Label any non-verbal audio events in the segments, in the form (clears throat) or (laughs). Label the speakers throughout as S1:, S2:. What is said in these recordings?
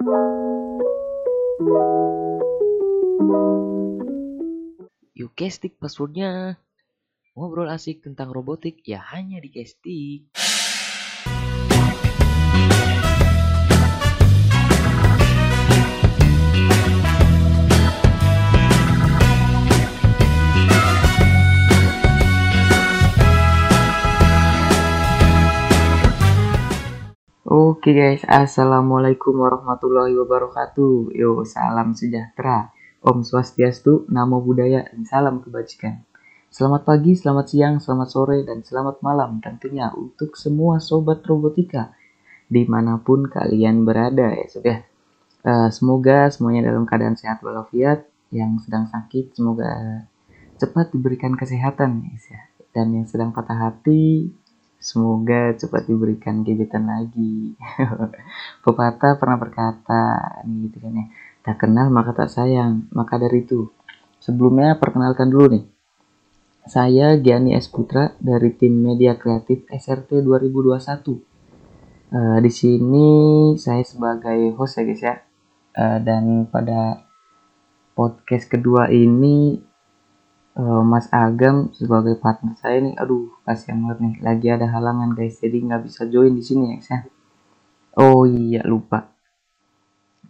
S1: Yuk Kestik passwordnya. Ngobrol asik tentang robotik ya hanya di Kestik. Oke guys, assalamualaikum warahmatullahi wabarakatuh. Yo, salam sejahtera. Om Swastiastu, Namo Buddhaya, dan salam kebajikan. Selamat pagi, selamat siang, selamat sore, dan selamat malam tentunya untuk semua sobat robotika di mana pun kalian berada ya sudah. Uh, semoga semuanya dalam keadaan sehat walafiat. Yang sedang sakit semoga cepat diberikan kesehatan guys ya. Dan yang sedang patah hati Semoga cepat diberikan gebetan lagi. (laughs) Pepatah pernah berkata, gitu kan ya. Tak kenal maka tak sayang. Maka dari itu, sebelumnya perkenalkan dulu nih. Saya Gianni S. Putra dari tim Media Kreatif SRT 2021. Uh, di sini saya sebagai host ya guys ya. Uh, dan pada podcast kedua ini uh, Mas Agam sebagai partner saya nih aduh kasihan banget nih. Lagi ada halangan guys. Jadi nggak bisa join di sini ya guys ya. Oh iya lupa.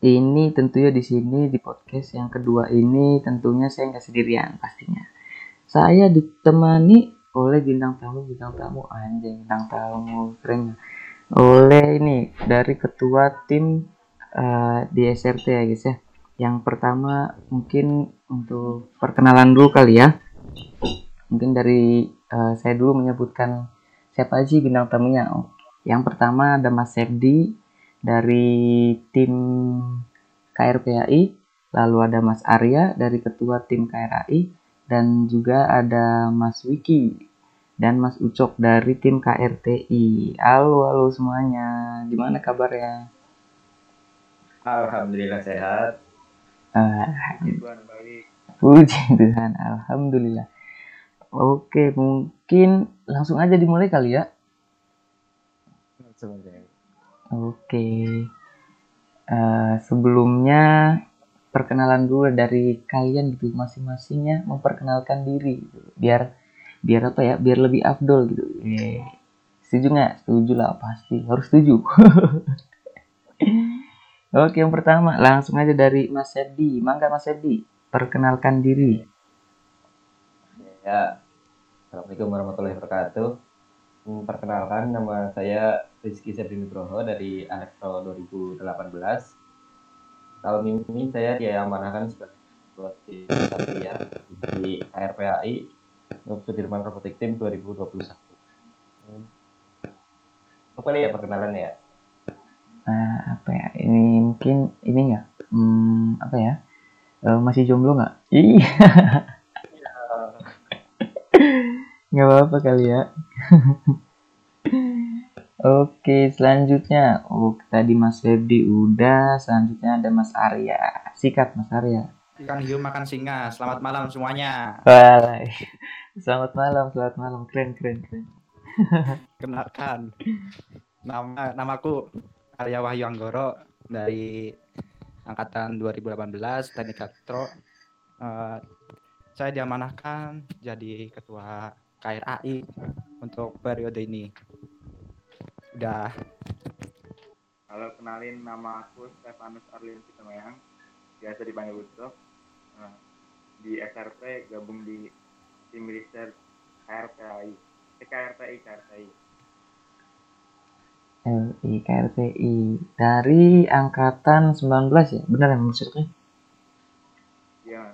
S1: Ini tentunya di sini di podcast yang kedua ini tentunya saya nggak sendirian pastinya. Saya ditemani oleh bintang tamu bintang tamu. Anjing bintang tamu keren. Oleh ini dari ketua tim uh, di SRT ya guys ya. Yang pertama mungkin untuk perkenalan dulu kali ya. Mungkin dari uh, saya dulu menyebutkan siapa aja bintang tamunya. Yang pertama ada Mas Sepdi dari tim KRPAI, lalu ada Mas Arya dari ketua tim KRAI, dan juga ada Mas Wiki dan Mas Ucok dari tim KRTI. Halo, halo semuanya. Gimana kabarnya?
S2: Alhamdulillah sehat.
S1: Tuhan baik. Puji Tuhan, Alhamdulillah. Oke, mungkin langsung aja dimulai kali ya.
S2: Langsung aja.
S1: Oke. Uh, sebelumnya perkenalan dulu dari kalian gitu masing-masingnya memperkenalkan diri gitu. biar biar apa ya biar lebih afdol gitu yeah. setuju nggak setuju lah pasti harus setuju (laughs) Oke, yang pertama langsung aja dari Mas Sepdi. Mangga Mas Sepdi, perkenalkan diri.
S2: Ya, Assalamualaikum warahmatullahi wabarakatuh. Perkenalkan, nama saya Rizky Sepdi Nugroho dari Elektro 2018. Tahun ini saya diamanahkan sebagai ketua Satria di KRPAI untuk Sudirman Robotik Team 2021. Hmm. Apa ya perkenalan ya?
S1: uh, apa ya ini mungkin ini nggak hmm, apa ya uh, masih jomblo nggak iya (laughs) nggak apa-apa kali ya (laughs) Oke, selanjutnya. Oh, tadi Mas Ferdi udah. Selanjutnya ada Mas Arya. Sikat Mas Arya.
S3: Ikan hiu makan singa. Selamat malam semuanya.
S1: Walai. (laughs) Selamat malam, selamat malam. Keren, keren, keren. (laughs)
S3: Kenalkan. Nama namaku Arya Wahyu Anggoro dari angkatan 2018 Teknik Elektro. Uh, saya diamanahkan jadi ketua KRAI untuk periode ini. Udah.
S4: Halo, kenalin nama aku Stefanus Arlin Sitomayang, biasa dipanggil Ucok. Nah, di SRP gabung di tim research KRPI. Eh, KRPI, KRPI.
S1: LI KRTI dari angkatan 19 ya benar yang maksudnya
S4: iya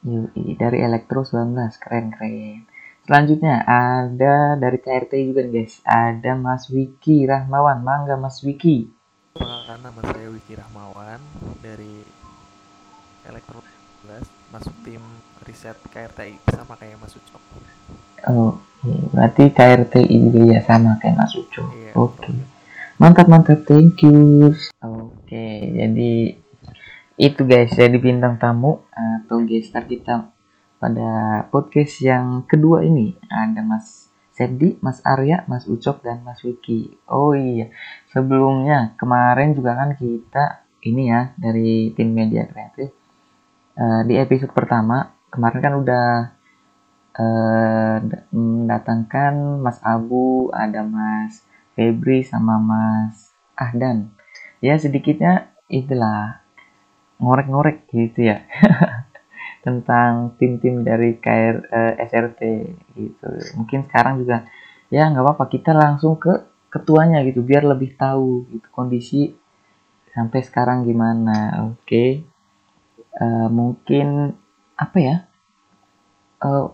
S1: UI dari Elektro 19 keren keren selanjutnya ada dari KRTI juga nih guys. Ada Mas Wiki Rahmawan. Mangga Mas Wiki.
S5: Perkenalkan nama saya Wiki Rahmawan dari Elektro 19 masuk tim riset KRTI sama kayak Mas Ucok.
S1: Oh, iya. berarti KRTI juga ya sama kayak Mas Ucok. Iya, Oke. Okay mantap mantap. Thank you. Oke jadi itu guys. Jadi bintang tamu atau gestar kita pada podcast yang kedua ini ada Mas Sepdi, Mas Arya, Mas Ucok dan Mas Wiki. Oh iya, sebelumnya kemarin juga kan kita ini ya dari tim media kreatif. Uh, di episode pertama kemarin kan udah uh, mendatangkan Mas Abu, ada Mas Febri sama Mas Ahdan. Ya sedikitnya itulah ngorek-ngorek gitu ya (laughs) tentang tim-tim dari KR uh, SRT gitu. Mungkin sekarang juga ya nggak apa-apa kita langsung ke ketuanya gitu biar lebih tahu gitu kondisi sampai sekarang gimana oke? Okay. uh, eh, mungkin apa ya? Uh,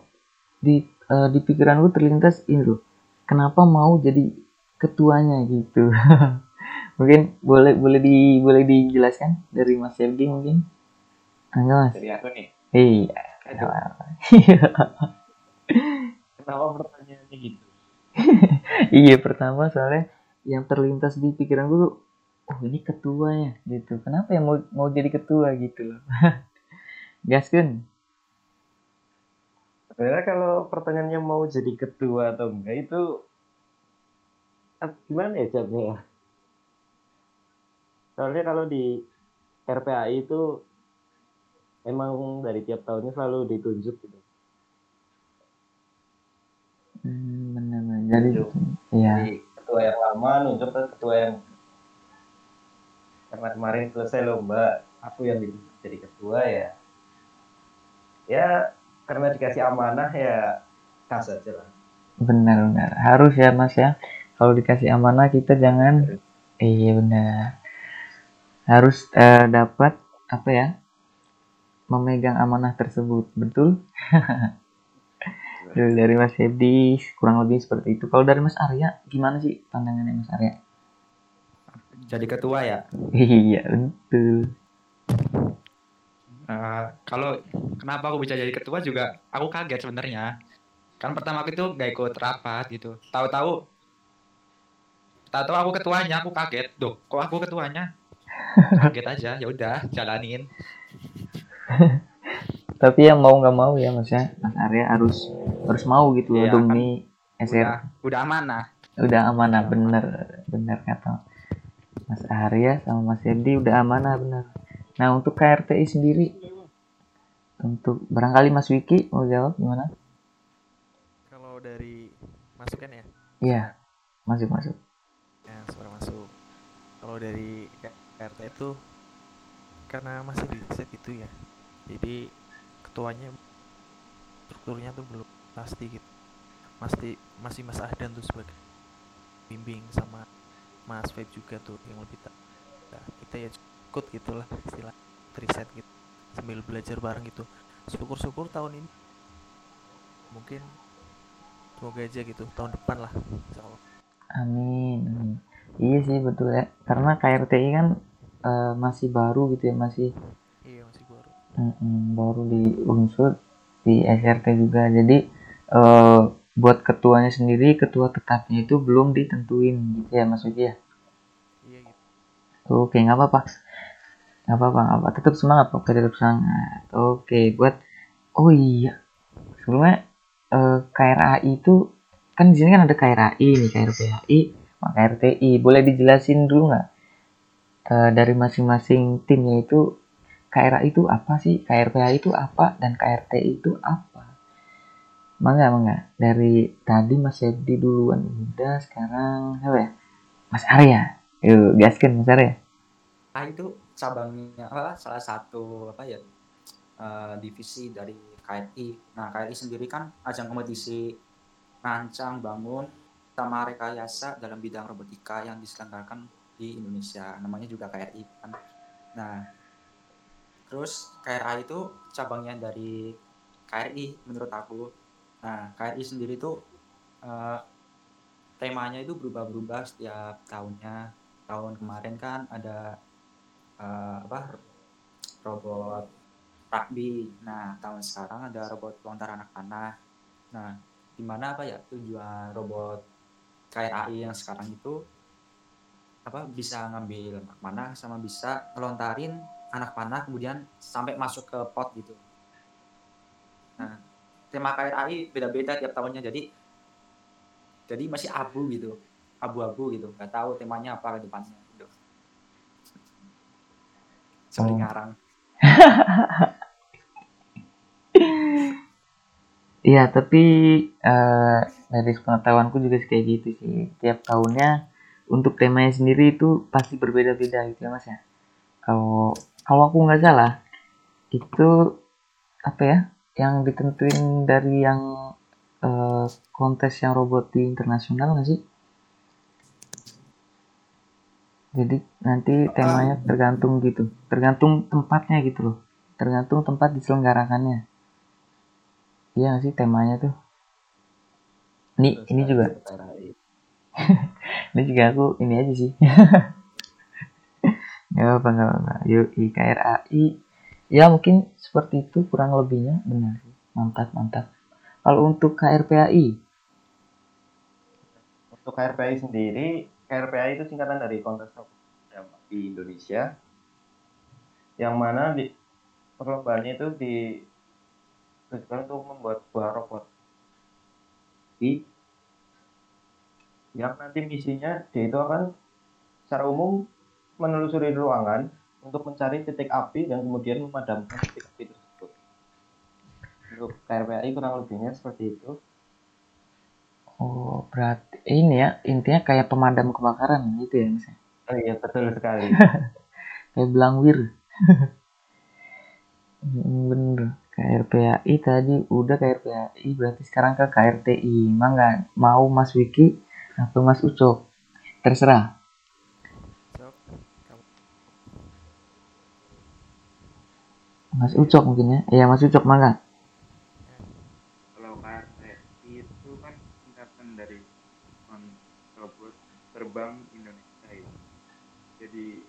S1: di uh, di pikiran gue terlintas ini loh kenapa mau jadi ketuanya gitu? (laughs) Mungkin boleh boleh di boleh dijelaskan dari Mas Selgi mungkin? Enggak mas.
S2: Dari aku nih
S1: iya. (laughs)
S2: Kenapa pertanyaannya gitu?
S1: Iya pertama soalnya yang terlintas di pikiran gue oh ini ketuanya gitu. Kenapa ya mau mau jadi ketua? gitu loh. (laughs) Gas kan
S2: sebenarnya kalau pertanyaannya mau jadi ketua atau enggak itu gimana ya jawabnya ya? Soalnya kalau di RPAI itu emang dari tiap tahunnya selalu ditunjuk gitu
S1: Hmm, benar benar. Jadi, iya.
S2: Jadi ketua yang lama nunjuk ke ketua yang karena kemarin selesai lomba, aku yang jadi ketua ya. Ya karena dikasih amanah ya kas aja lah.
S1: Benar benar. Harus ya Mas ya. Kalau dikasih amanah kita jangan Harus. iya benar. Harus uh, dapat apa ya? Memegang amanah tersebut. Betul? (laughs) Dari, dari Mas Hedi kurang lebih seperti itu. Kalau dari Mas Arya gimana sih pandangannya Mas Arya?
S3: Jadi ketua ya?
S1: iya betul.
S3: Uh, kalau kenapa aku bisa jadi ketua juga aku kaget sebenarnya. Kan pertama aku itu gak ikut rapat gitu. Tahu-tahu tahu-tahu aku ketuanya aku kaget. Duh, kok aku ketuanya? (laughs) Kaget aja, ya udah jalanin. (laughs)
S1: Tapi yang mau nggak mau ya Mas ya, Mas Arya harus harus mau gitu iya, demi
S3: kan. SR udah, udah amanah
S1: udah amanah bener bener kata Mas Arya sama Mas Edi udah amanah bener. Nah untuk KRTI sendiri untuk barangkali Mas Wiki mau jawab gimana?
S5: Kalau dari masukan ya?
S1: Iya masuk masuk.
S5: Ya suara masuk. Kalau dari KRT itu karena masih di set itu ya jadi ketuanya strukturnya tuh belum pasti gitu. Masih masih Mas Ahdan tuh sebagai bimbing sama Mas Feb juga tuh yang lebih tak nah, kita ya ikut gitulah istilah riset gitu sambil belajar bareng gitu. Syukur-syukur tahun ini mungkin semoga aja gitu tahun depan lah insya Allah.
S1: Amin, iya sih betul ya. Karena KRTI kan uh, masih baru gitu ya masih
S5: baru
S1: mm -mm, baru di unsur di SRT juga. Jadi uh, buat ketuanya sendiri ketua tetapnya itu belum ditentuin gitu ya Mas Uki ya? Iya gitu. Oke nggak apa-apa. Nggak apa-apa nggak apa tetap semangat oke tetap semangat. Oke buat oh iya. Sebelumnya uh, eh, KRAI itu kan di sini kan ada KRAI nih KRPHI sama KRTI boleh dijelasin dulu nggak uh, dari masing-masing timnya itu KRAI itu apa sih KRPHI itu apa dan KRTI itu apa Mangga, mangga. Dari tadi Mas Edi duluan udah, sekarang apa ya? Mas Arya. Yuk, gaskan Mas Arya.
S3: Ah itu cabangnya apa? Salah satu apa ya? Uh, divisi dari KRI. Nah, KRI sendiri kan ajang kompetisi rancang, bangun, sama rekayasa dalam bidang robotika yang diselenggarakan di Indonesia. Namanya juga KRI kan. Nah, terus KRI itu cabangnya dari KRI menurut aku Nah, KRI sendiri tuh uh, temanya itu berubah-berubah setiap tahunnya. Tahun kemarin kan ada uh, apa robot rugby. Nah, tahun sekarang ada robot lontar anak panah. Nah, di mana apa ya tujuan robot KRI yang sekarang itu apa bisa ngambil anak panah sama bisa ngelontarin anak panah kemudian sampai masuk ke pot gitu. Nah, tema KRAI beda-beda tiap tahunnya jadi jadi masih abu gitu abu-abu gitu nggak tahu temanya apa ke depannya gitu. Sorry
S1: Oh.
S3: ngarang. (laughs)
S1: Iya, tapi eh, dari pengetahuanku juga kayak gitu sih. Tiap tahunnya untuk temanya sendiri itu pasti berbeda-beda gitu ya mas ya. Kalau kalau aku nggak salah itu apa ya yang ditentuin dari yang eh, kontes yang robot di internasional nggak sih? Jadi nanti temanya tergantung gitu, tergantung tempatnya gitu loh, tergantung tempat diselenggarakannya. Iya nggak sih temanya tuh? Ini
S2: Terus
S1: ini juga (laughs) ini juga aku ini aja sih. (laughs) Apa nggak apa. Yuk IKRAI ya mungkin seperti itu kurang lebihnya benar. Mantap mantap. Kalau untuk KRPAI,
S2: Untuk KRPI sendiri, KRPI itu singkatan dari Kontes di Indonesia, yang mana di perlombaannya itu di tujuan untuk membuat sebuah robot di yang nanti misinya dia itu akan secara umum menelusuri ruangan untuk mencari titik api dan kemudian memadamkan titik api tersebut. Untuk KRPI kurang lebihnya seperti itu.
S1: oh berarti ini ya intinya kayak pemadam kebakaran gitu ya mas.
S2: Oh iya betul sekali. (laughs)
S1: Kayak Belangwir. Hmm, (laughs) Bener. KRPAI tadi udah KRPAI berarti sekarang ke KRTI. Mangga mau Mas Wiki atau Mas Ucok? Terserah. Mas Ucok mungkin ya. Iya Mas Ucok mangga.
S4: kalau KRTI itu kan singkatan dari kon- robot terbang Indonesia ya. Jadi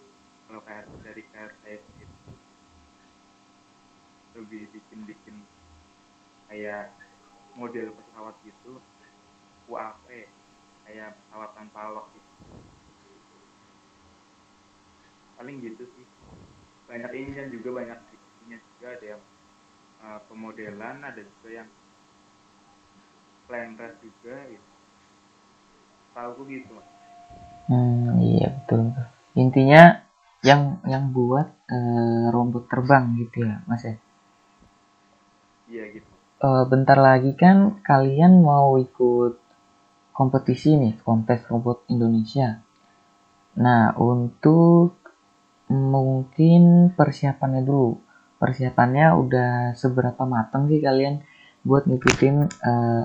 S4: kalau KR dari KRTI itu lebih bikin-bikin kayak model pesawat gitu UAV kayak pesawat tanpa awak gitu. Paling gitu sih. Banyak ini dan juga banyak ininya juga ada yang uh, pemodelan ada juga yang plan race juga gitu. Tahu gitu. Mas.
S1: Hmm, iya betul. Intinya yang yang buat eh, robot terbang gitu ya, Mas ya.
S4: Iya gitu.
S1: Eh, bentar lagi kan kalian mau ikut kompetisi nih, kontes robot Indonesia. Nah, untuk mungkin persiapannya dulu. Persiapannya udah seberapa matang sih kalian buat ngikutin eh,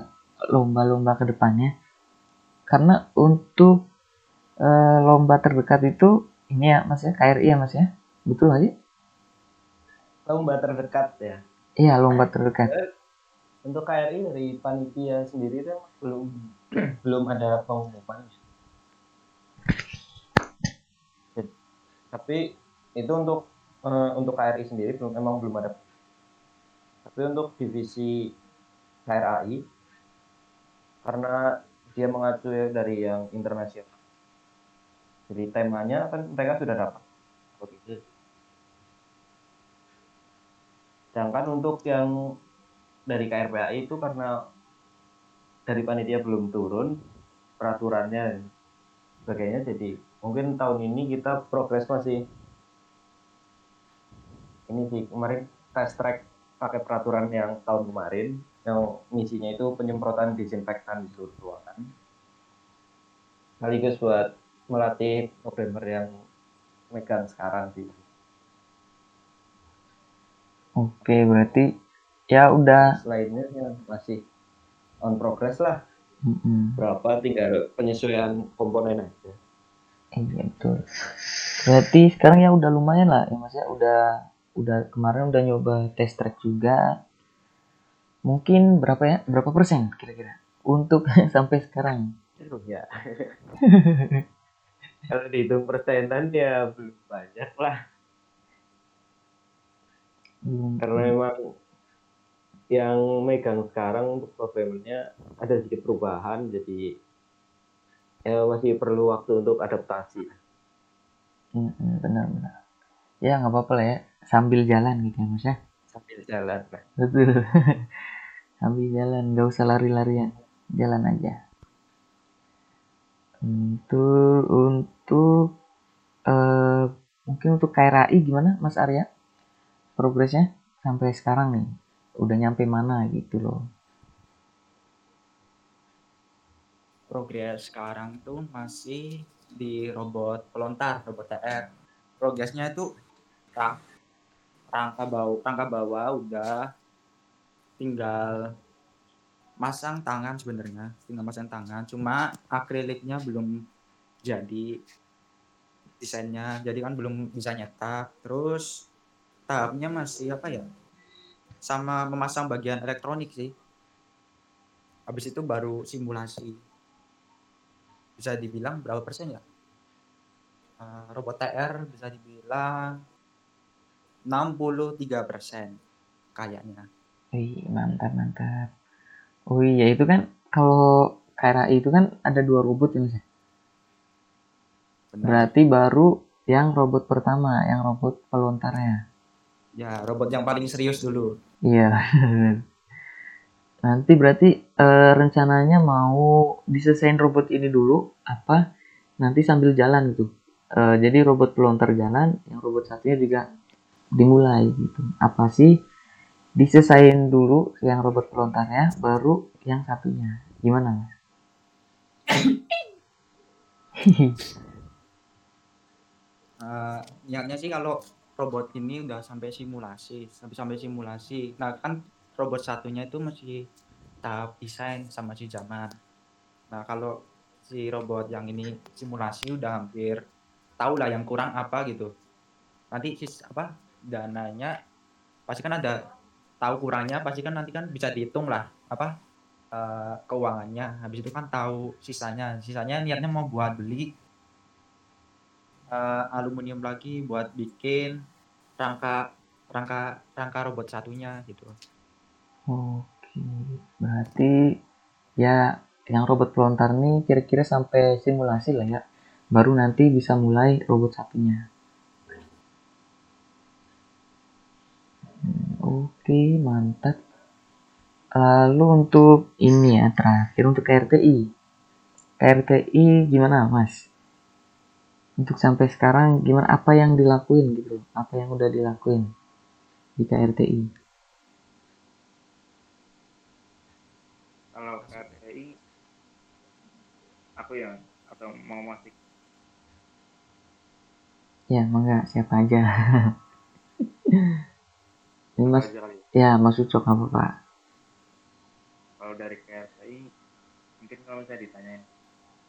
S1: lomba-lomba ke depannya? Karena untuk eh, lomba terdekat itu ini ya Mas ya, KRI ya Mas ya. Betul sih?
S2: Lomba terdekat ya.
S1: Iya, lomba terdekat.
S2: Untuk KRI dari panitia sendiri itu belum (clears throat) belum ada pengumuman. Tapi itu untuk eh, untuk KRI sendiri belum memang belum ada. Tapi untuk divisi KRAI karena dia mengacu dari yang internasional. Jadi temanya kan mereka sudah dapat. Begitu. Sedangkan untuk yang dari KRPAI itu karena dari panitia belum turun peraturannya dan sebagainya jadi mungkin tahun ini kita progres masih ini sih kemarin test track pakai peraturan yang tahun kemarin yang misinya itu penyemprotan disinfektan di seluruh ruangan sekaligus buat melatih programmer yang megang sekarang sih.
S1: Oke, berarti ya udah.
S2: Selainnya ya masih on progress lah.
S1: Mm-mm.
S2: berapa? Tinggal penyesuaian komponen aja.
S1: Iya betul. Berarti sekarang ya udah lumayan lah ya mas ya? Udah udah kemarin udah nyoba test track juga. Mungkin berapa ya berapa persen kira-kira untuk (laughs) sampai sekarang?
S2: Ya (laughs) kalau dihitung persenan ya belum banyak lah
S1: Belum.
S2: karena memang yang megang sekarang untuk programmernya ada sedikit perubahan jadi ya masih perlu waktu untuk adaptasi
S1: benar-benar. Ya nggak apa-apa lah ya sambil jalan gitu ya mas ya.
S2: sambil jalan.
S1: Betul. (laughs) sambil jalan nggak usah lari-larian jalan aja. Untuk untuk eh, mungkin untuk KRAI gimana Mas Arya progresnya sampai sekarang nih udah nyampe mana gitu loh
S3: progres sekarang itu masih di robot pelontar robot TR progresnya itu rang, rangka bawah rangka bawah udah tinggal masang tangan sebenarnya tinggal masang tangan. Cuma akriliknya belum jadi desainnya. Jadi kan belum bisa nyetak. Terus tahapnya masih apa ya? Sama memasang bagian elektronik sih. Habis itu baru simulasi. Bisa dibilang berapa persen ya? Uh, robot TR bisa dibilang 63 persen kayaknya.
S1: Wih, mantap mantap. Oh iya itu kan kalau KRAI itu kan ada dua robot ya mas ya?
S3: Benar.
S1: berarti baru yang robot pertama yang robot pelontarnya
S3: ya? Robot yang paling serius dulu.
S1: Iya (laughs) nanti berarti eh, rencananya mau diselesain robot ini dulu apa? Nanti sambil jalan gitu. Eh, jadi robot pelontar jalan yang robot satunya juga dimulai gitu. Apa sih? Diselesain dulu yang robot pelontarnya baru yang satunya. Gimana mas? (coughs)
S3: Niatnya sih kalau robot ini udah sampai simulasi sampai sampai simulasi. Nah kan robot satunya itu masih tahap desain sama si zaman. Nah kalau si robot yang ini simulasi udah hampir tahu lah yang kurang apa gitu. Nanti sis apa dananya pasti kan ada tahu kurangnya pasti kan nanti kan bisa dihitung lah apa eh, keuangannya habis itu kan tahu sisanya sisanya niatnya mau buat beli eh, aluminium lagi buat bikin rangka rangka rangka robot satunya gitu
S1: Oke, berarti ya yang robot pelontar nih kira-kira sampai simulasi lah ya. Baru nanti bisa mulai robot satunya. Oke, mantap. Lalu untuk ini ya terakhir untuk KRTI. KRTI gimana Mas? Untuk sampai sekarang gimana apa yang dilakuin gitu? Apa yang udah dilakuin di KRTI?
S4: Kalau KTI aku ya atau mau masih
S1: Ya, mangga siapa aja. (laughs) Ini Mas,
S4: ya.
S1: Mas Ucok apa Pak?
S4: Kalau dari KRTI mungkin kalau saya ditanyain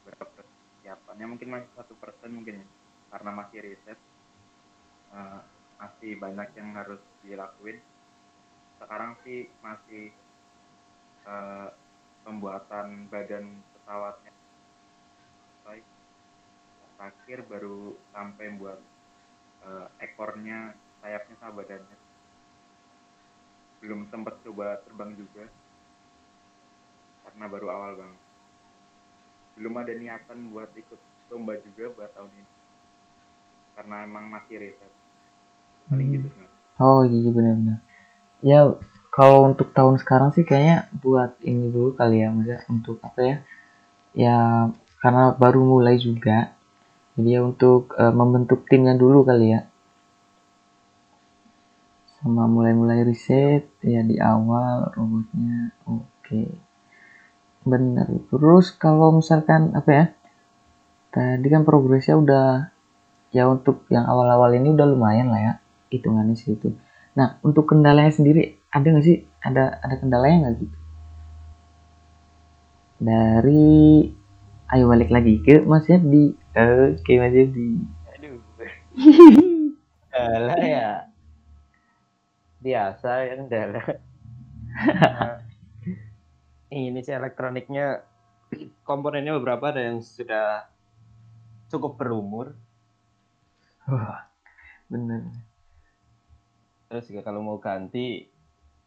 S4: berapa persiapannya mungkin masih satu persen mungkin ya karena masih riset eh, masih banyak yang harus dilakuin sekarang sih masih eh, pembuatan badan pesawatnya selesai terakhir baru sampai buat eh, ekornya sayapnya sama badannya belum sempat coba terbang juga karena baru awal banget belum ada niatan buat ikut lomba juga buat tahun ini karena emang masih riset paling
S1: Hmm.
S4: gitu Mas.
S1: Oh iya benar-benar. Ya kalau untuk tahun sekarang sih kayaknya buat ini dulu kali ya Mas ya, untuk apa ya? Ya karena baru mulai juga. Jadi ya untuk eh, membentuk timnya dulu kali ya. Sama mulai-mulai riset ya di awal robotnya. Oke. Benar. Terus kalau misalkan apa ya? Tadi kan progresnya udah ya untuk yang awal-awal ini udah lumayan lah ya hitungannya sih. Nah untuk kendalanya sendiri ada nggak sih? Ada ada kendalanya nggak gitu? Dari ayo balik lagi ke Mas Yabdi. Oke Mas Yabdi.
S2: Aduh. (laughs) Kendala ya. Biasa ya kendala. Nah, ini sih elektroniknya komponennya beberapa ada yang sudah cukup berumur.
S1: Bener.
S2: Terus juga kalau mau ganti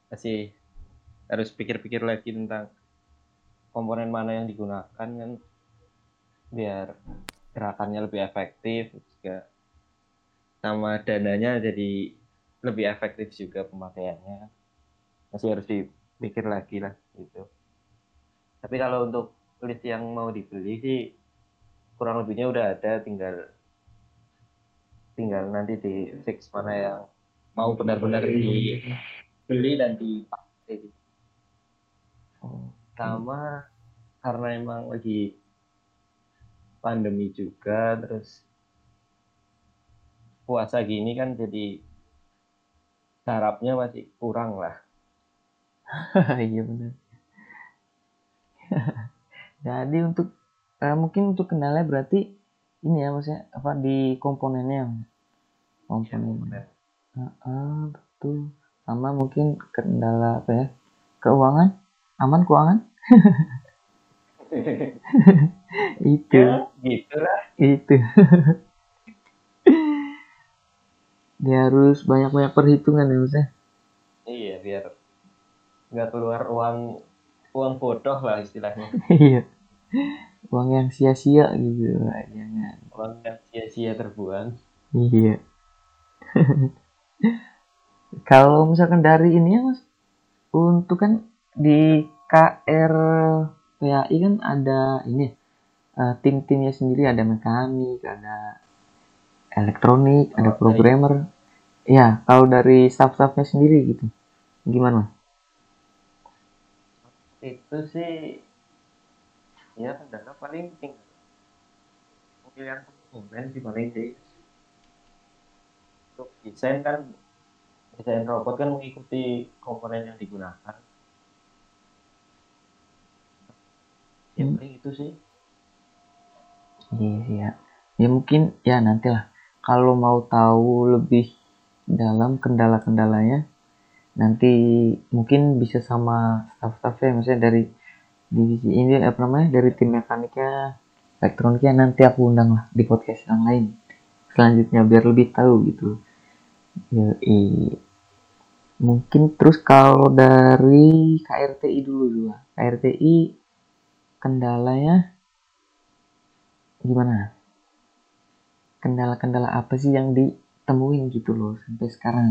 S2: masih harus pikir-pikir lagi tentang komponen mana yang digunakan kan biar gerakannya lebih efektif juga sama dananya jadi lebih efektif juga pemakaiannya. Masih harus dipikir lagi lah gitu. Tapi kalau untuk list yang mau dibeli sih kurang lebihnya udah ada tinggal tinggal nanti di fix mana yang mau benar-benar dibeli dan dipakai.
S1: Oh,
S2: sama karena emang lagi pandemi juga terus puasa gini kan jadi sarapnya masih kurang lah (laughs)
S1: iya benar. (laughs) Jadi untuk eh, mungkin untuk kendala berarti ini ya maksudnya apa di komponennya komponen. Heeh, betul. Sama mungkin kendala apa ya? Keuangan? Aman keuangan? (laughs) Itu,
S2: ya gitu lah
S1: itu. Dia harus banyak-banyak perhitungan ya maksudnya.
S2: iya biar nggak keluar uang uang bodoh lah istilahnya (laughs)
S1: Iya. Uang yang sia-sia gitu lah, jangan.
S2: uang yang sia-sia terbuang
S1: Iya. (laughs) Kalau misalkan dari ini ya mas, untuk kan di KR PAI kan ada ini eh, tim-timnya sendiri, ada mekanik, ada elektronik, ada
S2: Oh, dari-
S1: programmer. Ya, kalau dari staff-staffnya sendiri gitu, gimana?
S2: itu sih ya kendala paling tinggal pemilihan komponen sih paling sih untuk desain kan desain robot kan mengikuti komponen yang digunakan ya
S1: Hmm.
S2: paling itu sih
S1: Iya sih ya. Ya mungkin ya nantilah. Kalau mau tahu lebih dalam kendala-kendalanya, nanti mungkin bisa sama staff-staffnya, misalnya dari divisi ini apa namanya dari tim mekaniknya, elektroniknya nanti aku undang lah di podcast yang lain selanjutnya biar lebih tahu gitu. Ya, mungkin terus kalau dari KRTI dulu dulu. KRTI kendalanya gimana? Kendala-kendala apa sih yang ditemuin gitu loh sampai sekarang?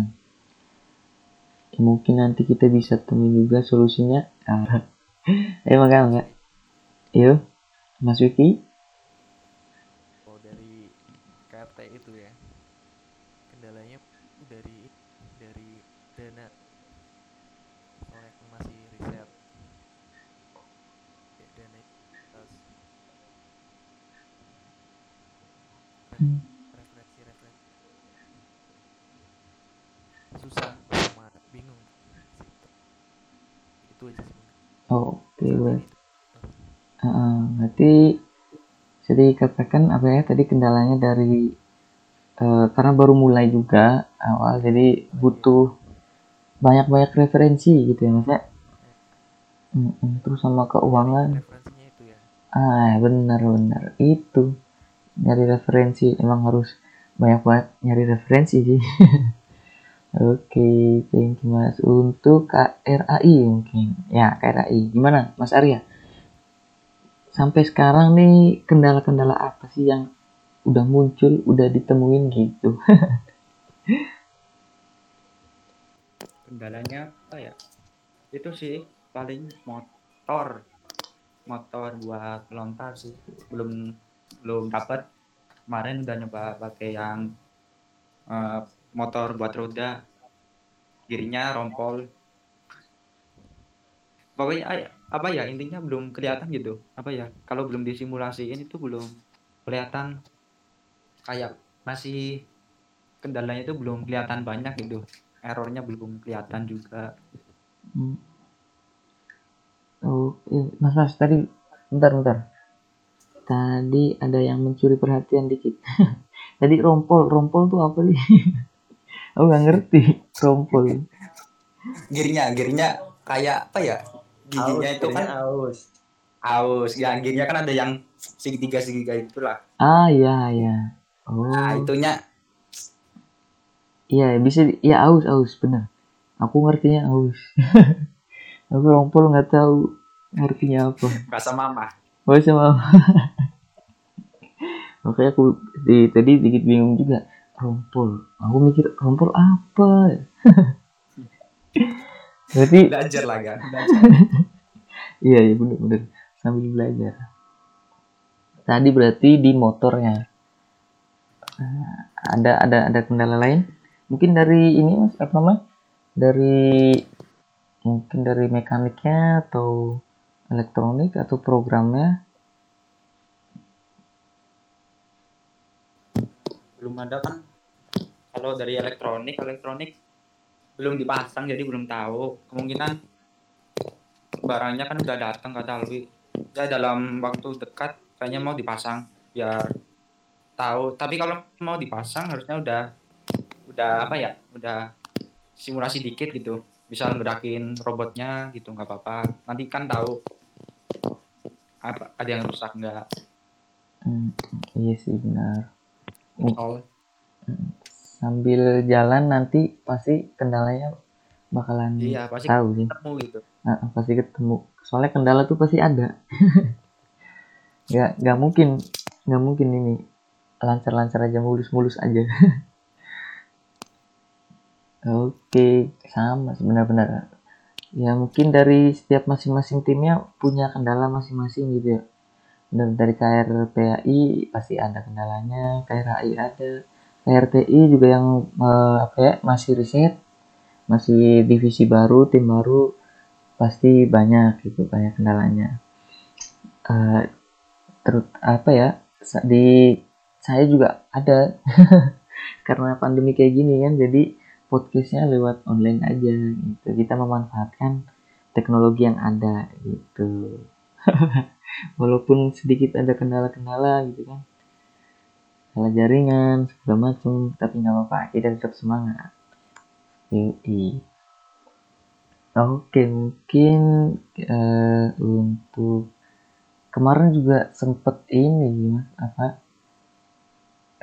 S1: Ya, mungkin nanti kita bisa temuin juga solusinya. Ah. (laughs) Ayo enggak enggak. Yuk, Mas Wiki.
S5: kalau dari KRT itu ya kendalanya dari dari dana soalnya kan masih riset Ya, dana terus
S1: Hmm.
S5: referensi referensi susah sama bingung Situ. itu aja sebenarnya
S1: Oh, Oke,
S5: Saat
S1: ber-
S5: ini tuh.
S1: Heeh, berarti bisa dikatakan apa ya tadi kendalanya dari eh, karena baru mulai juga awal jadi butuh banyak-banyak referensi gitu ya mas ya. Mm-mm, terus sama keuangan.
S5: Referensinya itu ya.
S1: Ah benar-benar itu nyari referensi emang harus banyak-banyak nyari referensi sih. (laughs) Oke thank you mas. Untuk KRAI mungkin. Ya KRAI gimana mas Arya sampai sekarang nih kendala-kendala apa sih yang udah muncul udah ditemuin gitu? (laughs)
S3: Kendalanya apa ya? Itu sih paling motor. Motor buat lontar sih. Belum belum dapat kemarin udah nyoba pakai yang eh, motor buat roda. Kirinya rompol. Pokoknya ay- apa ya intinya belum kelihatan gitu apa ya kalau belum disimulasiin itu belum kelihatan kayak masih kendalanya itu belum kelihatan banyak gitu errornya belum kelihatan juga
S1: Hmm. Oh, eh, Mas Mas tadi bentar bentar. Tadi ada yang mencuri perhatian dikit. (laughs) tadi rompol, rompol tuh apa sih? (laughs) Aku nggak ngerti rompol.
S3: girinya girinya kayak apa ya giginya itu kan
S2: aus
S3: aus ya girinya kan ada yang segitiga segitiga itulah
S1: Ah iya iya. Oh
S3: nah itunya
S1: iya bisa iya aus aus bener. Aku ngertinya aus. (laughs) Aku rompol nggak tahu ngertinya apa.
S3: bahasa mama
S1: Oh sama. (laughs) Makanya aku di, tadi dikit bingung juga. Rompol. Aku mikir rompol apa? (laughs) Berarti
S3: belajar lah kan (laughs)
S1: iya iya bener bener. Sambil belajar. Tadi berarti di motornya. ada ada ada kendala lain? Mungkin dari ini mas apa namanya? Dari mungkin dari mekaniknya atau elektronik atau programnya?
S3: Belum ada kan? Kalau dari elektronik elektronik belum dipasang jadi belum tahu. Kemungkinan barangnya kan udah datang kata Alwi. Ya dalam waktu dekat kayaknya mau dipasang biar tahu. Tapi kalau mau dipasang harusnya udah udah apa ya udah simulasi dikit gitu. Bisa gerakin robotnya gitu nggak apa-apa. Nanti kan tahu apa ada yang rusak nggak.
S1: Hmm, iya sih benar.
S3: Oh
S1: sambil jalan nanti pasti kendalanya bakalan
S3: iya pasti
S1: tahu sih.
S3: ketemu gitu.
S1: Nah, pasti ketemu. Soalnya kendala tuh pasti ada. (laughs) Nggak nggak mungkin nggak mungkin ini lancar-lancar aja mulus-mulus aja. (laughs) Oke sama sebenarnya. Ya mungkin dari setiap masing-masing timnya punya kendala masing-masing gitu ya. Dan dari KRPAI pasti ada kendalanya KRAI ada KRTI juga yang eh, apa ya masih riset masih divisi baru tim baru pasti banyak gitu banyak kendalanya. Eh terus apa ya di saya juga ada (laughs) karena pandemi kayak gini kan jadi podcastnya lewat online aja gitu. Kita memanfaatkan teknologi yang ada gitu. (laughs) Walaupun sedikit ada kendala-kendala gitu kan salah jaringan segala macam. Tapi nggak apa-apa. Kita tetap semangat. Yoi. Oke, mungkin eh, untuk kemarin juga sempet ini mas apa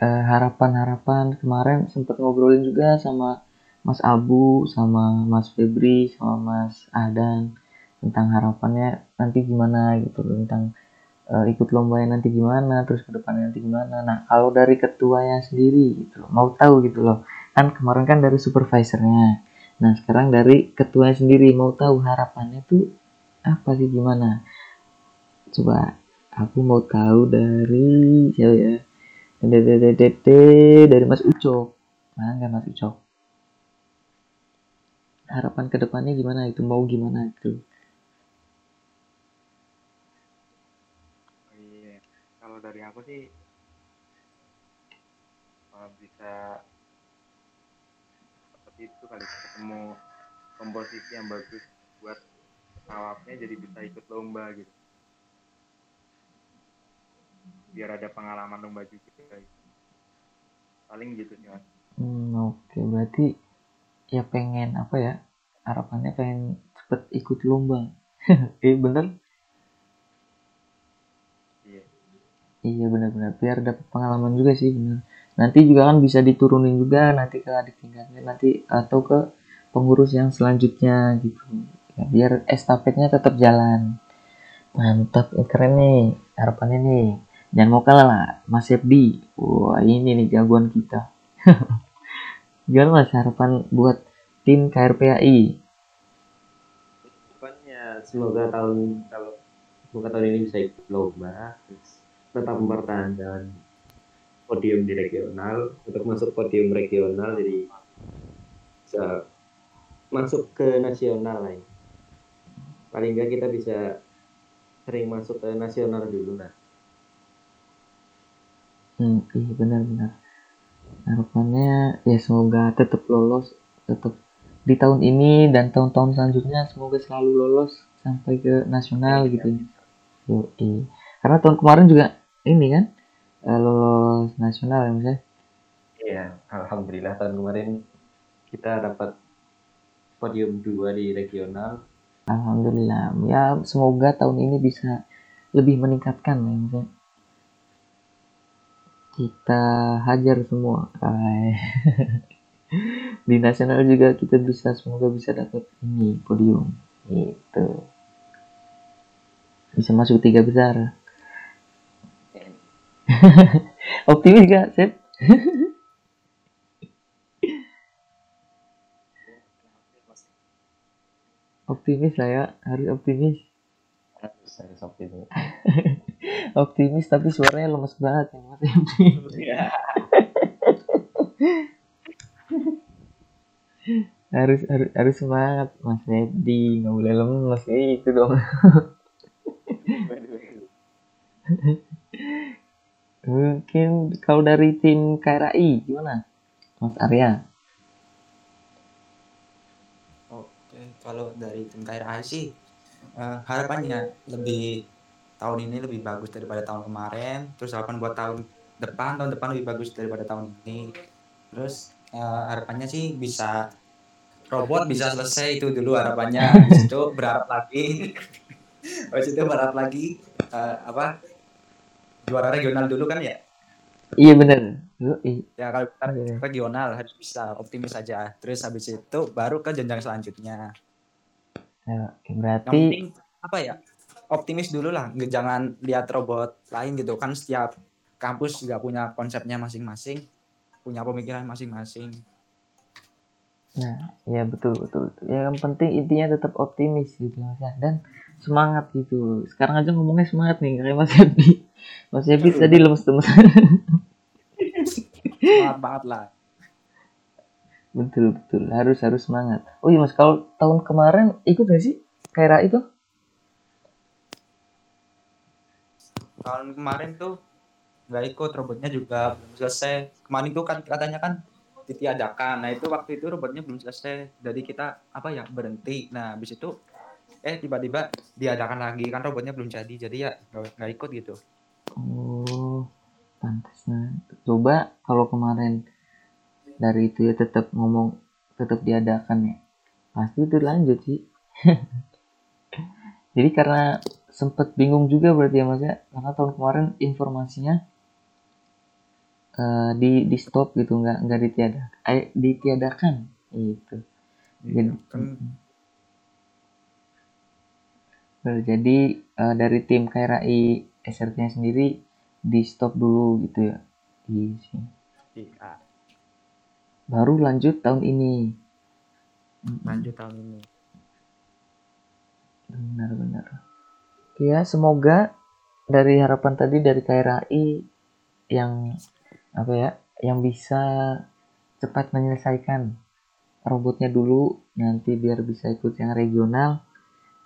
S1: eh, harapan-harapan kemarin sempet ngobrolin juga sama Mas Abu, sama Mas Febri, sama Mas Adan tentang harapannya nanti gimana gitu tentang eh, ikut lombanya nanti gimana, terus ke depannya nanti gimana. Nah, kalau dari ketuanya sendiri gitu loh, mau tahu gitu loh. Kan kemarin kan dari supervisornya. Nah, sekarang dari ketua sendiri mau tahu harapannya tuh apa sih gimana? Coba aku mau tahu dari siapa ya? Dari Mas Ucok. Nah, nggak Mas Ucok. Harapan ke depannya gimana itu? Mau gimana itu?
S4: Oh iya, kalau dari aku sih bisa seperti itu kali ketemu komposisi yang bagus buat pesawatnya jadi bisa ikut lomba gitu. Biar ada pengalaman lomba juga. Gitu. Paling gitu sih mas.
S1: Hmm, oke, berarti ya pengen apa ya? Harapannya pengen cepet ikut lomba. (laughs) eh, bener?
S4: Iya.
S1: Iya benar-benar biar dapat pengalaman juga sih benar. Nanti juga kan bisa diturunin juga nanti ke adik tingkatnya nanti atau ke pengurus yang selanjutnya gitu. Ya, biar estafetnya tetap jalan. Mantap, eh, keren nih harapannya nih. Jangan mau kalah lah, Mas Sepdi. Wah ini nih jagoan kita. (laughs) Gimana mas harapan buat tim KRPAI?
S2: Depannya semoga tahun kalau semoga tahun ini bisa ikut lomba, terus tetap mempertahankan podium di regional untuk masuk podium regional jadi bisa masuk ke nasional lah ya. Paling nggak kita bisa sering masuk ke nasional dulu nah.
S1: Hmm, iya benar-benar. Harapannya ya semoga tetap lolos, tetap di tahun ini dan tahun-tahun selanjutnya semoga selalu lolos sampai ke nasional gitu. Yoi. Karena tahun kemarin juga ini kan eh, lolos nasional ya mas ya.
S2: Iya, alhamdulillah tahun kemarin kita dapat podium dua di regional.
S1: Alhamdulillah. Ya semoga tahun ini bisa lebih meningkatkan ya mas ya. Kita hajar semua. (laughs) Di nasional juga kita bisa semoga bisa dapat ini podium gitu bisa masuk tiga besar (laughs) optimis gak Sep? (laughs) optimis lah ya harus optimis
S2: Harus harus optimis. (laughs)
S1: optimis tapi suaranya lemes banget ya mas.
S2: Iya.
S1: harus harus harus semangat Mas Febri nggak boleh lemes kayak itu dong mungkin kalau dari tim KRI gimana Mas Arya
S3: Oke, kalau dari tim KRI sih eh, harapannya lebih tahun ini lebih bagus daripada tahun kemarin. Terus harapan buat tahun depan, tahun depan lebih bagus daripada tahun ini. Terus eh, harapannya sih bisa robot bisa selesai itu dulu harapannya. Habis itu berharap lagi. (laughs) Habis itu berharap lagi eh, apa? Juara regional dulu kan ya?
S1: iya bener Yoi.
S3: Ya kalau kita
S1: Iya.
S3: regional harus bisa optimis saja. Terus habis itu baru ke jenjang selanjutnya.
S1: Ya, oke,
S3: yang
S1: berarti
S3: penting apa ya optimis dulu lah jangan lihat robot lain gitu kan setiap kampus juga punya konsepnya masing-masing punya pemikiran masing-masing
S1: Nah, ya betul betul. betul. Ya, yang penting intinya tetap optimis gitu Mas ya. Dan semangat gitu. Sekarang aja ngomongnya semangat nih kayak Mas Ebi. (laughs) Mas Ebi tadi lemes-lemes.
S3: semangat banget lah.
S1: Betul betul. Harus harus semangat. Oh iya Mas, kalau tahun kemarin ikut gak sih? Kaira itu?
S3: tahun kemarin tuh nggak ikut robotnya juga belum selesai. Kemarin tuh kan katanya kan ditiadakan. Nah itu waktu itu robotnya belum selesai. Jadi kita apa ya berhenti. Nah habis itu eh tiba-tiba diadakan lagi. Kan robotnya belum jadi jadi ya nggak ikut gitu
S1: Oh, pantas. Nah, coba kalau kemarin dari itu ya tetap ngomong tetap diadakan ya. Pasti itu lanjut sih. (laughs) Jadi karena sempet bingung juga berarti ya Mas ya, karena tahun kemarin informasinya eh, di di stop gitu, nggak nggak ditiadakan, eh, ditiadakan itu. Jadi,
S3: kan
S1: jadi eh, dari tim KRI SRT-nya sendiri di stop dulu gitu ya. Di sini.
S3: iya,
S1: Baru lanjut tahun ini.
S3: lanjut tahun ini
S1: Benar-benar. Ya, semoga dari harapan tadi dari KRI yang apa ya, yang bisa cepat menyelesaikan robotnya dulu, nanti biar bisa ikut yang regional.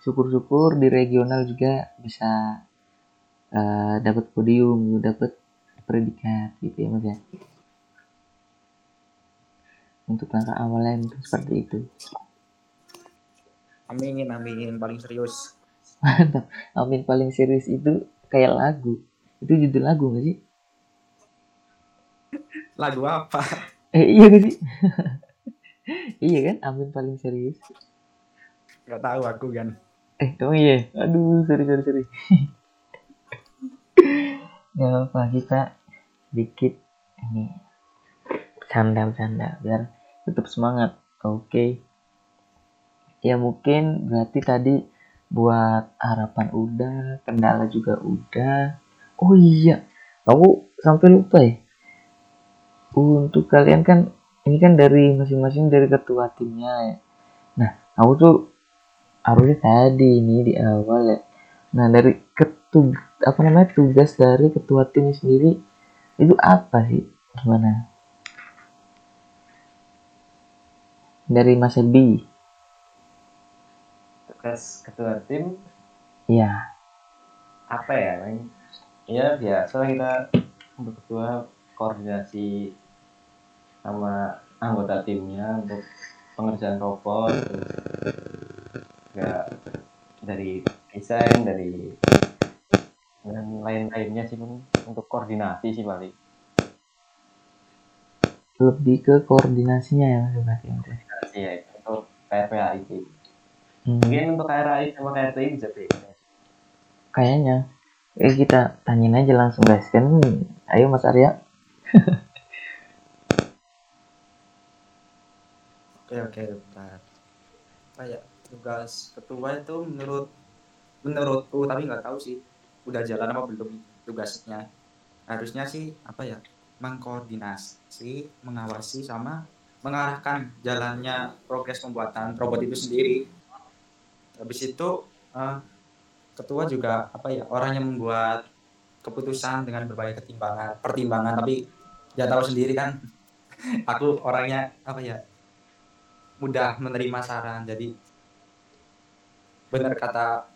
S1: Syukur-syukur di regional juga bisa eh, dapat podium, dapat predikat gitu ya mas ya. Untuk langkah awalnya itu seperti itu.
S3: amin amin paling serius
S1: Mantap. Amin paling serius itu kayak lagu. Itu judul lagu gak sih?
S3: lagu apa
S1: Eh iya gak sih? (laughs) iya kan? Amin paling serius.
S3: nggak tahu aku kan
S1: Eh kamu iya? Aduh sorry sorry sorry. (laughs) Gak apa kita dikit ini bercanda biar tetap semangat. Oke. Ya mungkin berarti tadi buat harapan udah, kendala juga udah. Oh iya, aku sampai lupa ya. Untuk kalian kan ini kan dari masing-masing dari ketua timnya ya. Nah, aku tuh harusnya tadi ini di awal ya. Nah, dari ketu apa namanya tugas dari ketua tim sendiri itu apa sih? Gimana? Dari Mas Ebi.
S2: tugas ketua tim
S1: Ya,
S2: apa ya Neng? ya biasa kita untuk ketua koordinasi sama anggota timnya untuk pengerjaan robot juga dari desain dari dan lain-lainnya sih untuk koordinasi sih paling.
S1: Lebih ke koordinasinya ya Mas berarti Mas. ya?
S2: koordinasi ya untuk KRPAI sih.
S1: Hmm,
S2: mungkin untuk KRAI sama KRTI bisa beda
S1: kayaknya. Eh kita tanyain aja langsung guys. Kan ayo Mas Arya. (laughs)
S3: Oke oke bentar. Ya tugas ketua itu menurut menurutku tapi nggak tahu sih udah jalan apa belum tugasnya. Harusnya sih apa ya mengkoordinasi, mengawasi sama mengarahkan jalannya progres pembuatan robot itu sendiri. Habis itu eh, ketua juga apa ya orang yang membuat keputusan dengan berbagai ketimbangan, pertimbangan tapi ya tahu sendiri kan (laughs) aku orangnya apa ya mudah menerima saran jadi benar kata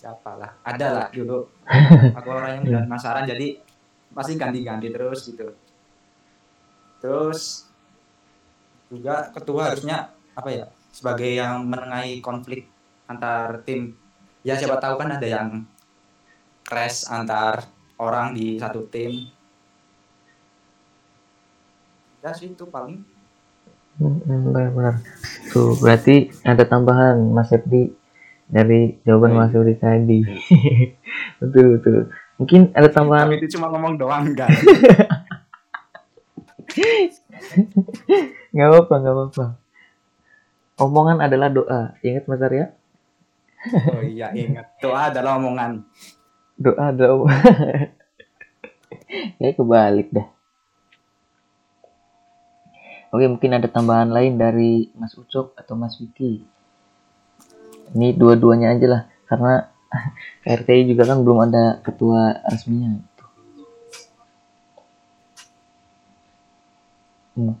S3: siapa lah ada lah dulu. (laughs) Aku orang yang mudah menerima saran jadi pasti ganti-ganti terus gitu. Terus juga ketua harusnya apa ya sebagai yang menengahi konflik antar tim. Ya siapa tahu kan ada yang crash antar orang di satu tim. Ya sih itu paling
S1: benar-benar. Tuh, berarti ada tambahan Mas Sepdi dari jawaban Mas Sepdi tadi. (laughs) betul, betul. Mungkin ada tambahan
S3: Tapi itu cuma ngomong doang (laughs) enggak
S1: nggak apa-apa, nggak apa-apa. Omongan adalah doa. Ingat Mas Arya?
S3: oh iya ingat doa adalah omongan
S1: Doa adalah omongan. (laughs) Kayak kebalik dah. Oke, mungkin ada tambahan lain dari Mas Ucok atau Mas Wiki. Ini dua-duanya aja lah, karena (laughs) KRTI juga kan belum ada ketua resminya. Hmm.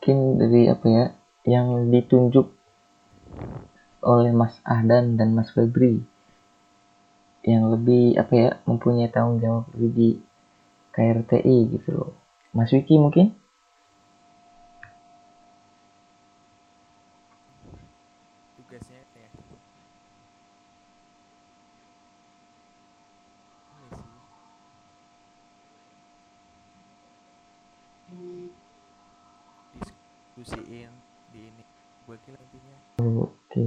S1: Mungkin dari apa ya, yang ditunjuk oleh Mas Ahdan dan Mas Febri yang lebih apa ya mempunyai tanggung jawab lebih di KRTI gitu loh. Mas Wiki mungkin?
S5: tugasnya ya ini sih diskusiin di ini
S1: Oke.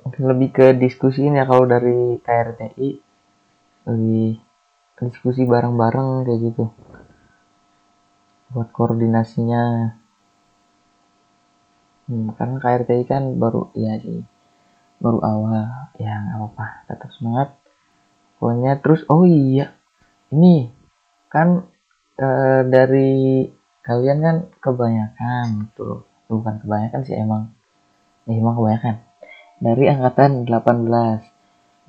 S1: Mungkin lebih ke diskusiin ya kalau dari KRTI lebih diskusi bareng-bareng kayak gitu. Buat koordinasinya. Hmm, karena KRTI kan baru ya sih baru awal ya nggak apa-apa tetap semangat pokoknya terus oh iya ini kan eh, dari kalian kan kebanyakan tuh bukan kebanyakan sih emang. Ya emang kebanyakan. Dari angkatan 18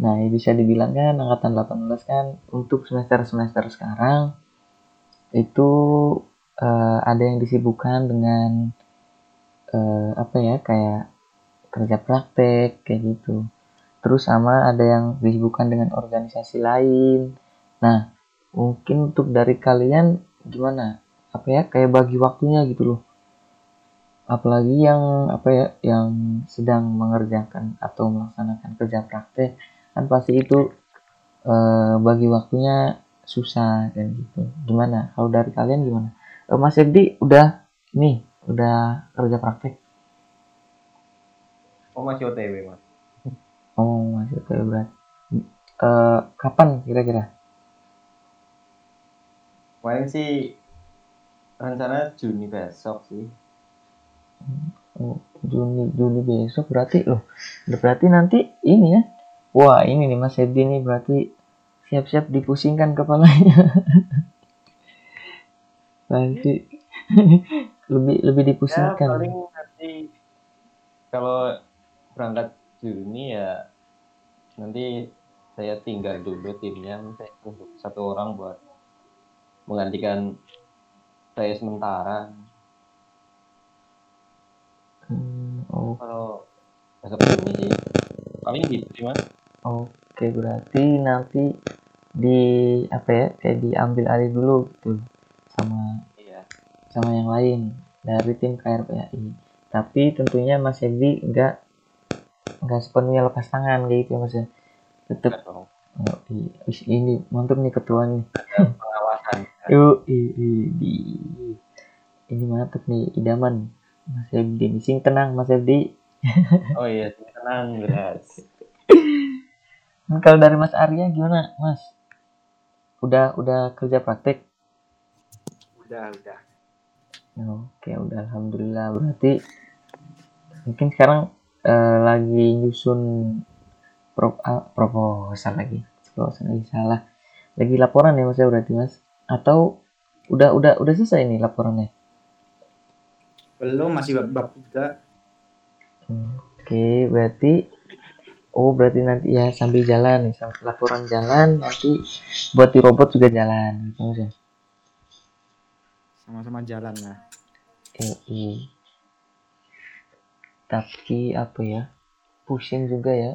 S1: nah ya bisa dibilang kan angkatan 18 kan untuk semester-semester sekarang itu eh, ada yang disibukkan dengan eh, apa ya kayak kerja praktek kayak gitu. Terus sama ada yang disibukkan dengan organisasi lain. Nah mungkin untuk dari kalian gimana? Apa ya kayak bagi waktunya gitu loh apalagi yang apa ya yang sedang mengerjakan atau melaksanakan kerja praktek kan pasti itu eh, bagi waktunya susah dan gitu. Gimana? Kalau dari kalian gimana? Eh, Mas Ebdi udah nih udah kerja praktek?
S2: Oh masih OTW mas.
S1: oh masih kayak berat. Eh, kapan kira-kira?
S2: Kemarin sih rencana Juni besok sih.
S1: Oh, Juni Juni besok berarti loh berarti nanti ini ya. Wah ini nih Mas Edi nih berarti siap-siap dipusingkan kepalanya. (laughs) Nanti (laughs) lebih lebih
S2: Ya
S1: dipusingkan
S2: paling nanti kalau berangkat Juni ya nanti saya tinggal dulu timnya untuk satu orang buat menggantikan saya sementara.
S1: Hmm, oh,
S2: Kalau besok Juni sih. Paling gitu sih mas.
S1: oke berarti nanti di apa ya kayak diambil alih dulu gitu sama
S2: Iya.
S1: sama yang lain dari tim KRPAI. Tapi tentunya Mas Edi enggak enggak sepenuhnya lepas tangan kayak gitu ya Mas ya.
S2: Dong.
S1: oh, ini mantap nih ketua nih.
S2: Pengawasan. (laughs)
S1: Yuk, ini mantap nih idaman Mas Edi. Sing tenang Mas Edi. (laughs)
S2: Oh iya, tenang beras.
S1: Hmm, Kalau dari Mas Arya gimana Mas? Udah udah kerja praktek?
S3: udah udah
S1: Oke, udah alhamdulillah. Berarti mungkin sekarang eh, lagi nyusun pro, ah, proposal lagi. Proposal lagi salah. Lagi laporan ya Mas ya berarti Mas? Atau udah udah udah selesai nih laporannya?
S3: Belum masih bab, bab tiga
S1: Oke, berarti oh berarti nanti ya sambil jalan nih, sambil laporan jalan nanti buat di robot juga jalan gitu Mas
S3: sama-sama jalan lah
S1: Yoi. Tapi apa ya? Pusing juga ya.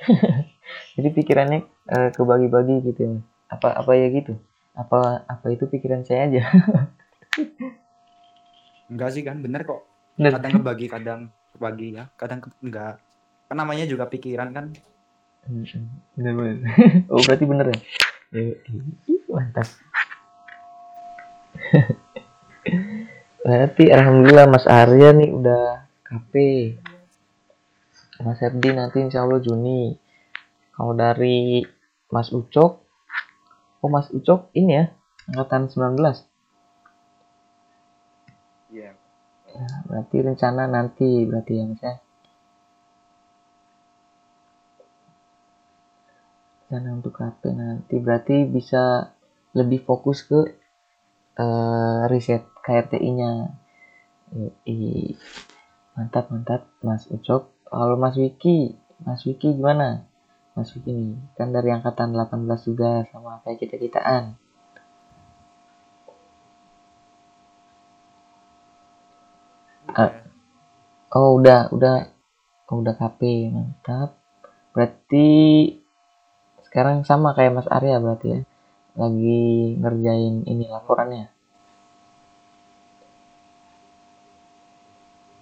S1: (laughs) Jadi pikirannya eh, kebagi-bagi gitu ya. Apa apa ya gitu? Apa apa itu pikiran saya aja? (laughs)
S3: enggak sih kan bener kok
S1: Bener.
S3: kadang kebagi kadang kebagi ya kadang ke- enggak kan namanya juga pikiran kan.
S1: Bener bener. (laughs) oh berarti bener ya? Mantap. (laughs) berarti alhamdulillah Mas Arya nih udah KP. Mas Herdi nanti insya Allah Juni. Kalau dari Mas Ucok, oh Mas Ucok ini ya angkatan 19.
S4: Iya.
S1: Berarti rencana nanti berarti ya Mas ya. Rencana untuk KP nanti berarti bisa lebih fokus ke eh, riset KRTI-nya. Mantap mantap Mas Ucok. Kalau Mas Wiki, Mas Wiki gimana? Mas Wiki nih kan dari angkatan 18 juga sama kayak kita
S5: udah
S1: Oh udah udah oh, udah KP mantap. Berarti sekarang sama kayak Mas Arya berarti ya. Lagi ngerjain ini laporannya.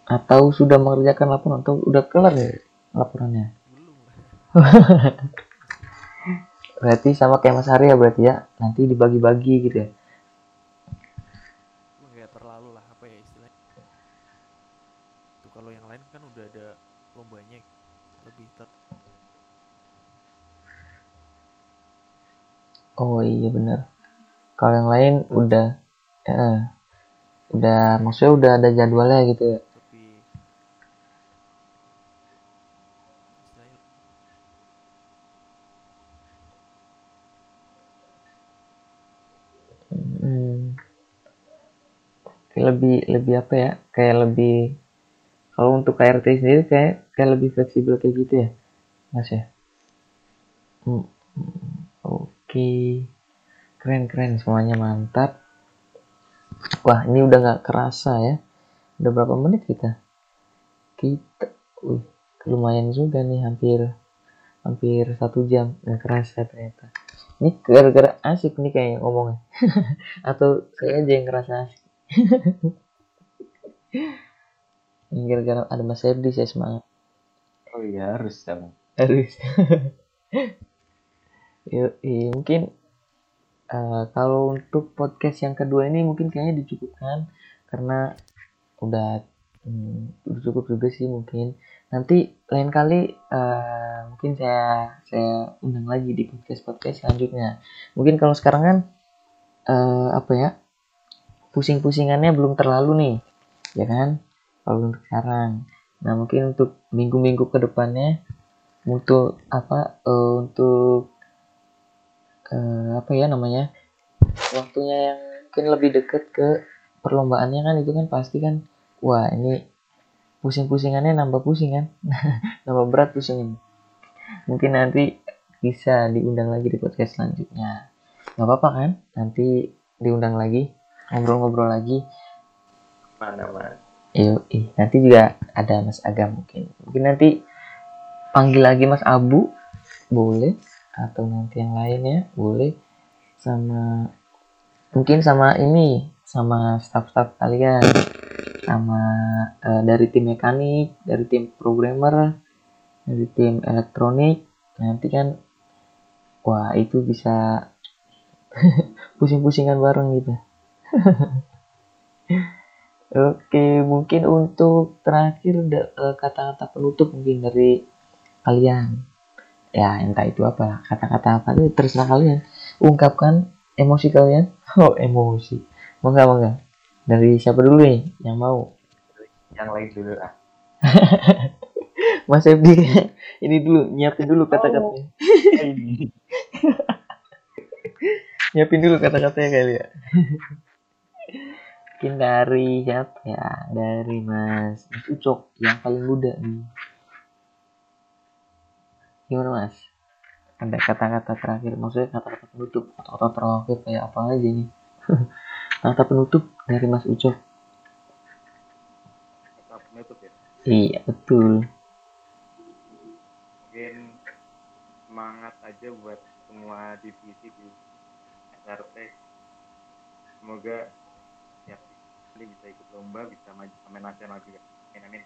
S1: Atau sudah mengerjakan laporan atau udah kelar ya laporannya? (laughs) Berarti sama kayak Mas Arya berarti ya. Nanti dibagi-bagi gitu ya.
S5: Cuma nggak terlalu lah apa ya istilahnya tuh kalau yang lain kan udah ada lombanya lebih ter
S1: Oh iya bener. Kalau yang lain udah eh, udah maksudnya udah ada jadwalnya gitu ya. Hmm. Lebih lebih apa ya? Kayak lebih kalau untuk KRT sendiri kayak kayak lebih fleksibel kayak gitu ya, Mas ya. Hmm, hmm, Oke, keren keren semuanya mantap. Wah ini udah nggak kerasa ya. Udah berapa menit kita? Kita, wih, lumayan juga nih hampir hampir satu jam nggak kerasa ternyata. Ini gara-gara asik nih kayaknya ngomongnya. (laughs) Atau saya aja yang ngerasa asik. (laughs) Ini gara-gara ada Mas Herdi saya semangat.
S2: Oh iya harus dong.
S1: Harus. (laughs) Iya, mungkin eh, kalau untuk podcast yang kedua ini mungkin kayaknya dicukupkan karena udah hmm, cukup juga sih mungkin. Nanti lain kali eh, mungkin saya saya undang lagi di podcast podcast selanjutnya. Mungkin kalau sekarang kan eh, apa ya pusing-pusingannya belum terlalu nih, ya kan? Kalau untuk sekarang. Nah mungkin untuk minggu-minggu ke depannya untuk apa eh, untuk eh, apa ya namanya waktunya yang mungkin lebih dekat ke perlombaannya kan itu kan pasti kan wah ini pusing-pusingannya nambah pusing kan (laughs) nambah berat pusingin mungkin nanti bisa diundang lagi di podcast selanjutnya nggak apa-apa kan nanti diundang lagi ngobrol-ngobrol lagi
S2: Mana mas?
S1: Yuk, nanti juga ada Mas Agam mungkin. Mungkin nanti panggil lagi Mas Abu, boleh. Atau nanti yang lainnya, boleh. Sama, mungkin sama ini, sama staff-staff kalian. Sama eh, dari tim mekanik, dari tim programmer, dari tim elektronik. Nanti kan, wah itu bisa (laughs) pusing-pusingan bareng gitu. (laughs) Oke, mungkin untuk terakhir eh, kata-kata penutup mungkin dari kalian. Ya, entah itu apa, kata-kata apa itu terserah kalian. Ungkapkan emosi kalian. (laughs) Oh, emosi. Mangga, mangga. Dari siapa dulu nih yang mau?
S2: Yang lain dulu ah. (laughs)
S1: Mas Ebdi (laughs) ini dulu nyiapin dulu kata-katanya.
S2: Ini.
S1: Nyiapin dulu kata-katanya kali ya. Mungkin dari siapa ya? Dari Mas Mas Ucok yang paling muda nih. Gimana Mas? Ada kata-kata terakhir, maksudnya kata-kata penutup, kata-kata terakhir kayak apa aja nih? (laughs) kata penutup dari Mas Ucok.
S4: Kata penutup ya.
S1: Iya, betul.
S4: Mungkin semangat aja buat semua divisi di SRT. Semoga ya ini bisa ikut lomba, bisa maju sampai nasional juga. Amin amin.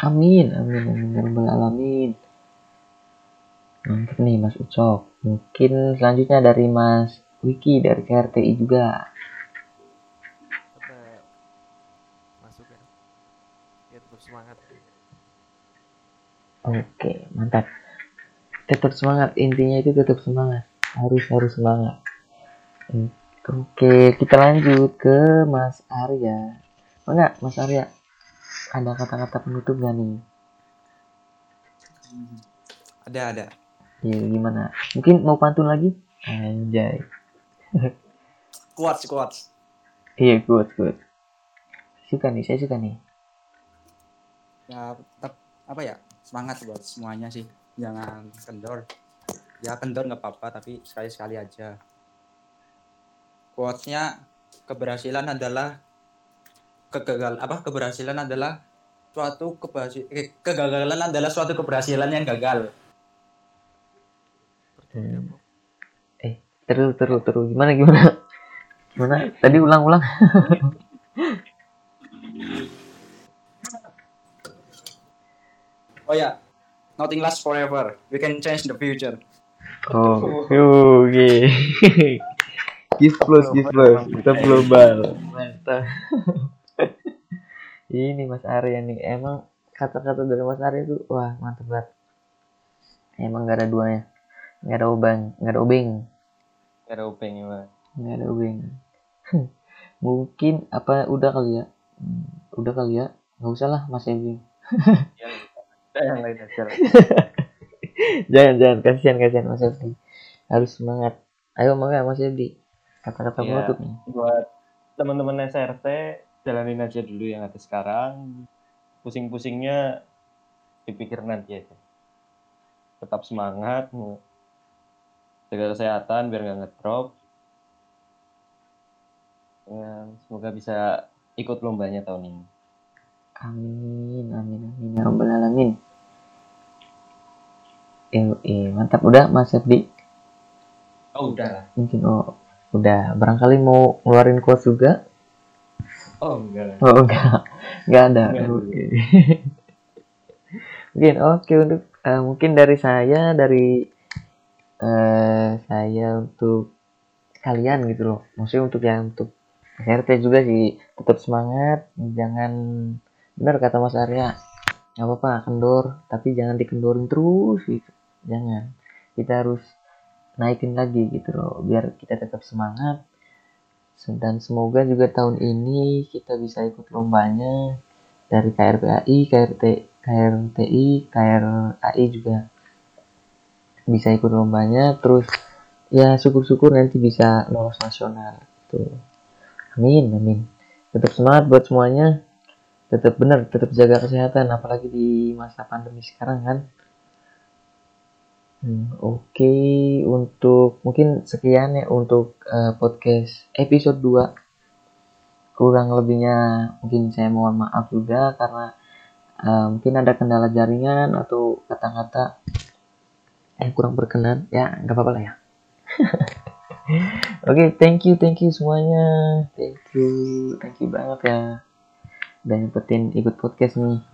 S1: Amin, amin, amin, ya alamin. Mantap nih Mas Ucok. Mungkin selanjutnya dari Mas Wiki dari KRTI juga.
S5: masuk ya ya tetap semangat
S1: Oke, mantap. Tetap semangat, intinya itu tetap semangat. Harus harus semangat. Oke, kita lanjut ke Mas Arya. Oh enggak, Mas Arya. Ada kata-kata penutup gak nih?
S3: Ada ada.
S1: Ya gimana? Mungkin mau pantun lagi? Anjay. (laughs)
S3: Quotes quotes.
S1: Iya, good, good. Suka nih, saya suka nih.
S3: Ya tetap apa ya semangat buat semuanya sih. Jangan kendor. Ya kendor nggak apa-apa tapi sekali-sekali aja. Quotesnya keberhasilan adalah kegagal apa keberhasilan adalah suatu keberhasilan kegagalan adalah suatu keberhasilan yang gagal.
S1: Terus, terus, terus. Gimana, gimana? Gimana? Tadi ulang-ulang. (laughs)
S3: Oh ya, nothing lasts forever. We can change the future.
S1: Oh, oke. Gift plus, gift plus. Kita global. Mantap. (laughs) Ini Mas Arya nih. Emang kata-kata dari Mas Arya tuh, wah mantap banget. Emang gak ada duanya. Gak ada obang, gak ada obeng.
S2: Kira upeng ya, Mas.
S1: Gak ada obeng. (laughs) Mungkin apa udah kali ya? Hmm, Udah kali ya? Gak usah lah Mas
S2: ada yang lain aja. (laughs)
S1: jangan, jangan. Kasihan, kasihan Mas Ebi. Harus semangat. Ayo mangga Mas Ebi. Kata-kata penutup nih.
S2: Buat teman-teman SRT, jalanin aja dulu yang ada sekarang. Pusing-pusingnya dipikir nanti aja. Tetap semangat, jaga kesehatan biar nggak ngedrop. Ya, semoga bisa ikut lombanya tahun ini.
S1: Amin, amin, amin, ya rabbal alamin. Eh, eh, mantap udah Mas Sepdi.
S2: Oh udah lah.
S1: Mungkin oh udah barangkali mau ngeluarin quotes juga.
S2: Oh enggak lah.
S1: Oh enggak, enggak ada.
S2: Enggak.
S1: Oke. (laughs) mungkin oke untuk eh, mungkin dari saya dari eh saya untuk kalian gitu loh. Maksudnya untuk yang untuk RT juga sih tetap semangat, jangan benar kata Mas Arya. nggak apa-apa kendor, tapi jangan dikendorin terus gitu. Jangan. Kita harus naikin lagi gitu loh, biar kita tetap semangat dan semoga juga tahun ini kita bisa ikut lombanya dari KRPAI, KRT, KRTI, KRAI juga bisa ikut lombanya terus ya syukur-syukur nanti bisa lolos nasional tuh amin amin. Tetap semangat buat semuanya. Tetap benar tetap jaga kesehatan apalagi di masa pandemi sekarang kan. Hmm, Oke, untuk mungkin sekian ya untuk eh, podcast episode 2. Kurang lebihnya mungkin saya mohon maaf juga karena eh, mungkin ada kendala jaringan atau kata-kata yang kurang berkenan. Ya, nggak apa-apa lah ya. (laughs) Oke, thank you, thank you semuanya. Thank you, thank you banget ya. Udah nyempetin ikut podcast nih.